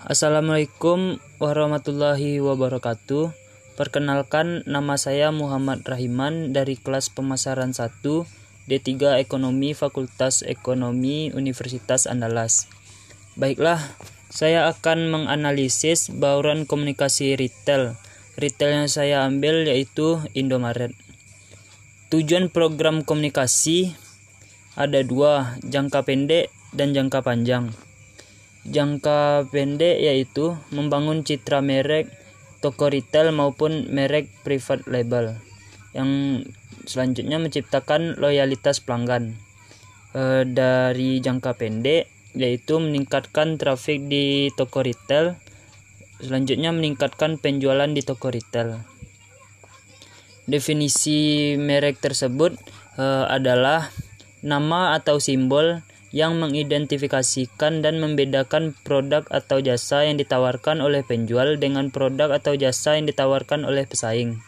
Assalamualaikum warahmatullahi wabarakatuh. Perkenalkan nama saya Muhammad Rahiman dari kelas pemasaran 1 D3 Ekonomi Fakultas Ekonomi Universitas Andalas. Baiklah, saya akan menganalisis bauran komunikasi retail. Retail yang saya ambil yaitu Indomaret. Tujuan program komunikasi ada dua, jangka pendek dan jangka panjang. Jangka pendek yaitu membangun citra merek toko retail maupun merek private label. Yang selanjutnya menciptakan loyalitas pelanggan. E, dari jangka pendek yaitu meningkatkan traffic di toko retail. Selanjutnya meningkatkan penjualan di toko retail. Definisi merek tersebut e, adalah nama atau simbol yang mengidentifikasikan dan membedakan produk atau jasa yang ditawarkan oleh penjual dengan produk atau jasa yang ditawarkan oleh pesaing.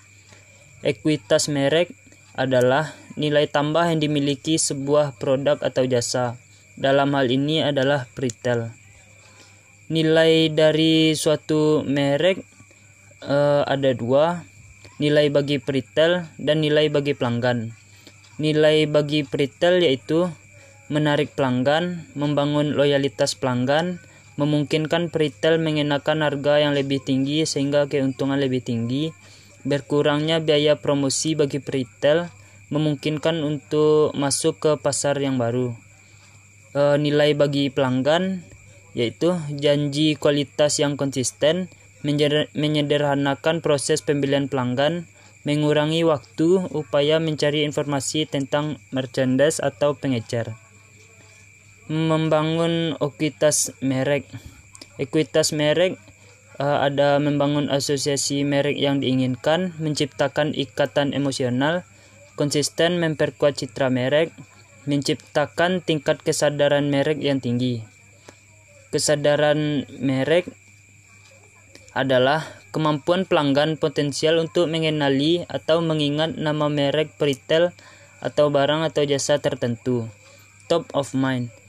Ekuitas merek adalah nilai tambah yang dimiliki sebuah produk atau jasa. Dalam hal ini adalah retail. Nilai dari suatu merek uh, ada dua, nilai bagi retail dan nilai bagi pelanggan. Nilai bagi retail yaitu menarik pelanggan, membangun loyalitas pelanggan, memungkinkan retail mengenakan harga yang lebih tinggi sehingga keuntungan lebih tinggi, berkurangnya biaya promosi bagi retail, memungkinkan untuk masuk ke pasar yang baru. E, nilai bagi pelanggan yaitu janji kualitas yang konsisten, menyederhanakan proses pembelian pelanggan, mengurangi waktu upaya mencari informasi tentang merchandise atau pengecer membangun ekuitas merek. Ekuitas merek uh, ada membangun asosiasi merek yang diinginkan, menciptakan ikatan emosional, konsisten memperkuat citra merek, menciptakan tingkat kesadaran merek yang tinggi. Kesadaran merek adalah kemampuan pelanggan potensial untuk mengenali atau mengingat nama merek retail atau barang atau jasa tertentu. Top of mind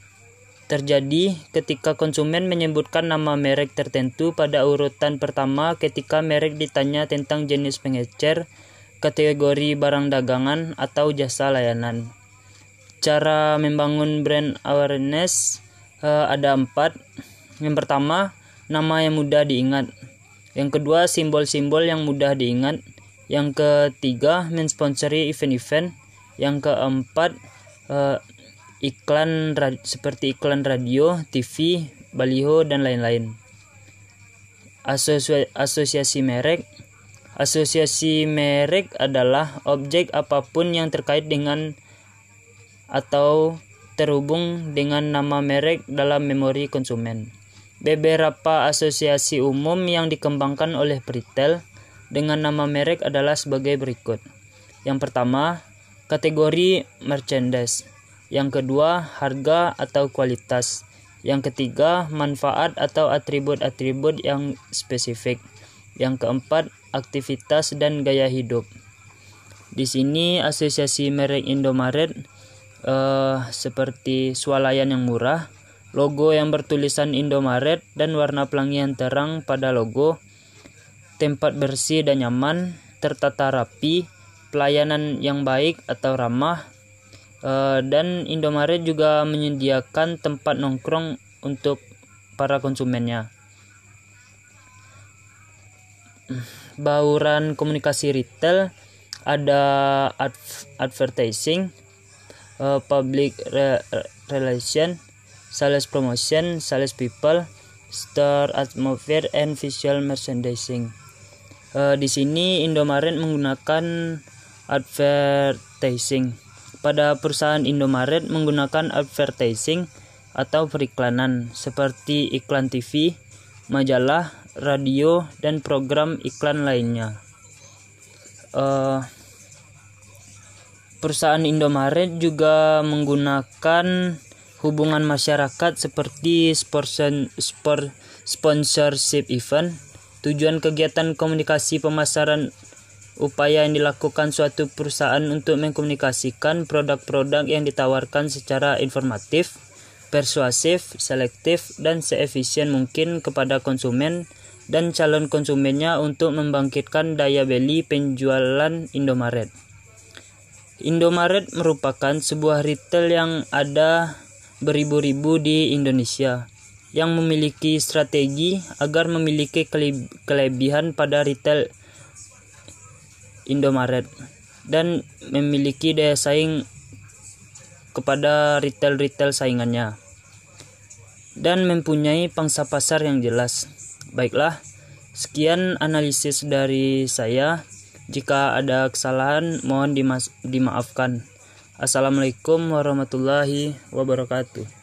terjadi ketika konsumen menyebutkan nama merek tertentu pada urutan pertama ketika merek ditanya tentang jenis pengecer, kategori barang dagangan, atau jasa layanan. Cara membangun brand awareness uh, ada empat. Yang pertama, nama yang mudah diingat. Yang kedua, simbol-simbol yang mudah diingat. Yang ketiga, mensponsori event-event. Yang keempat, uh, iklan seperti iklan radio, TV, baliho dan lain-lain. Asosi asosiasi merek Asosiasi merek adalah objek apa pun yang terkait dengan atau terhubung dengan nama merek dalam memori konsumen. Beberapa asosiasi umum yang dikembangkan oleh retail dengan nama merek adalah sebagai berikut. Yang pertama, kategori merchandise. Yang kedua, harga atau kualitas. Yang ketiga, manfaat atau atribut-atribut yang spesifik. Yang keempat, aktivitas dan gaya hidup. Di sini asosiasi merek Indomaret uh, seperti swalayan yang murah, logo yang bertulisan Indomaret dan warna pelangi yang terang pada logo, tempat bersih dan nyaman, tertata rapi, pelayanan yang baik atau ramah, Uh, dan Indomaret juga menyediakan tempat nongkrong untuk para konsumennya. Bauran komunikasi retail ada adv advertising, uh, public re relation, sales promotion, sales people, store atmosphere, and visual merchandising. Uh, di sini Indomaret menggunakan advertising pada perusahaan Indomaret menggunakan advertising atau periklanan seperti iklan TV, majalah, radio, dan program iklan lainnya. Uh, perusahaan Indomaret juga menggunakan hubungan masyarakat seperti sponsor, sponsorship event. Tujuan kegiatan komunikasi pemasaran upaya yang dilakukan suatu perusahaan untuk mengkomunikasikan produk-produk yang ditawarkan secara informatif, persuasif, selektif, dan seefisien mungkin kepada konsumen dan calon konsumennya untuk membangkitkan daya beli penjualan Indomaret. Indomaret merupakan sebuah retail yang ada beribu-ribu di Indonesia yang memiliki strategi agar memiliki kelebihan pada retail Indomaret dan memiliki daya saing kepada retail-retail saingannya dan mempunyai pangsa pasar yang jelas. Baiklah, sekian analisis dari saya. Jika ada kesalahan, mohon dimaafkan. Assalamualaikum warahmatullahi wabarakatuh.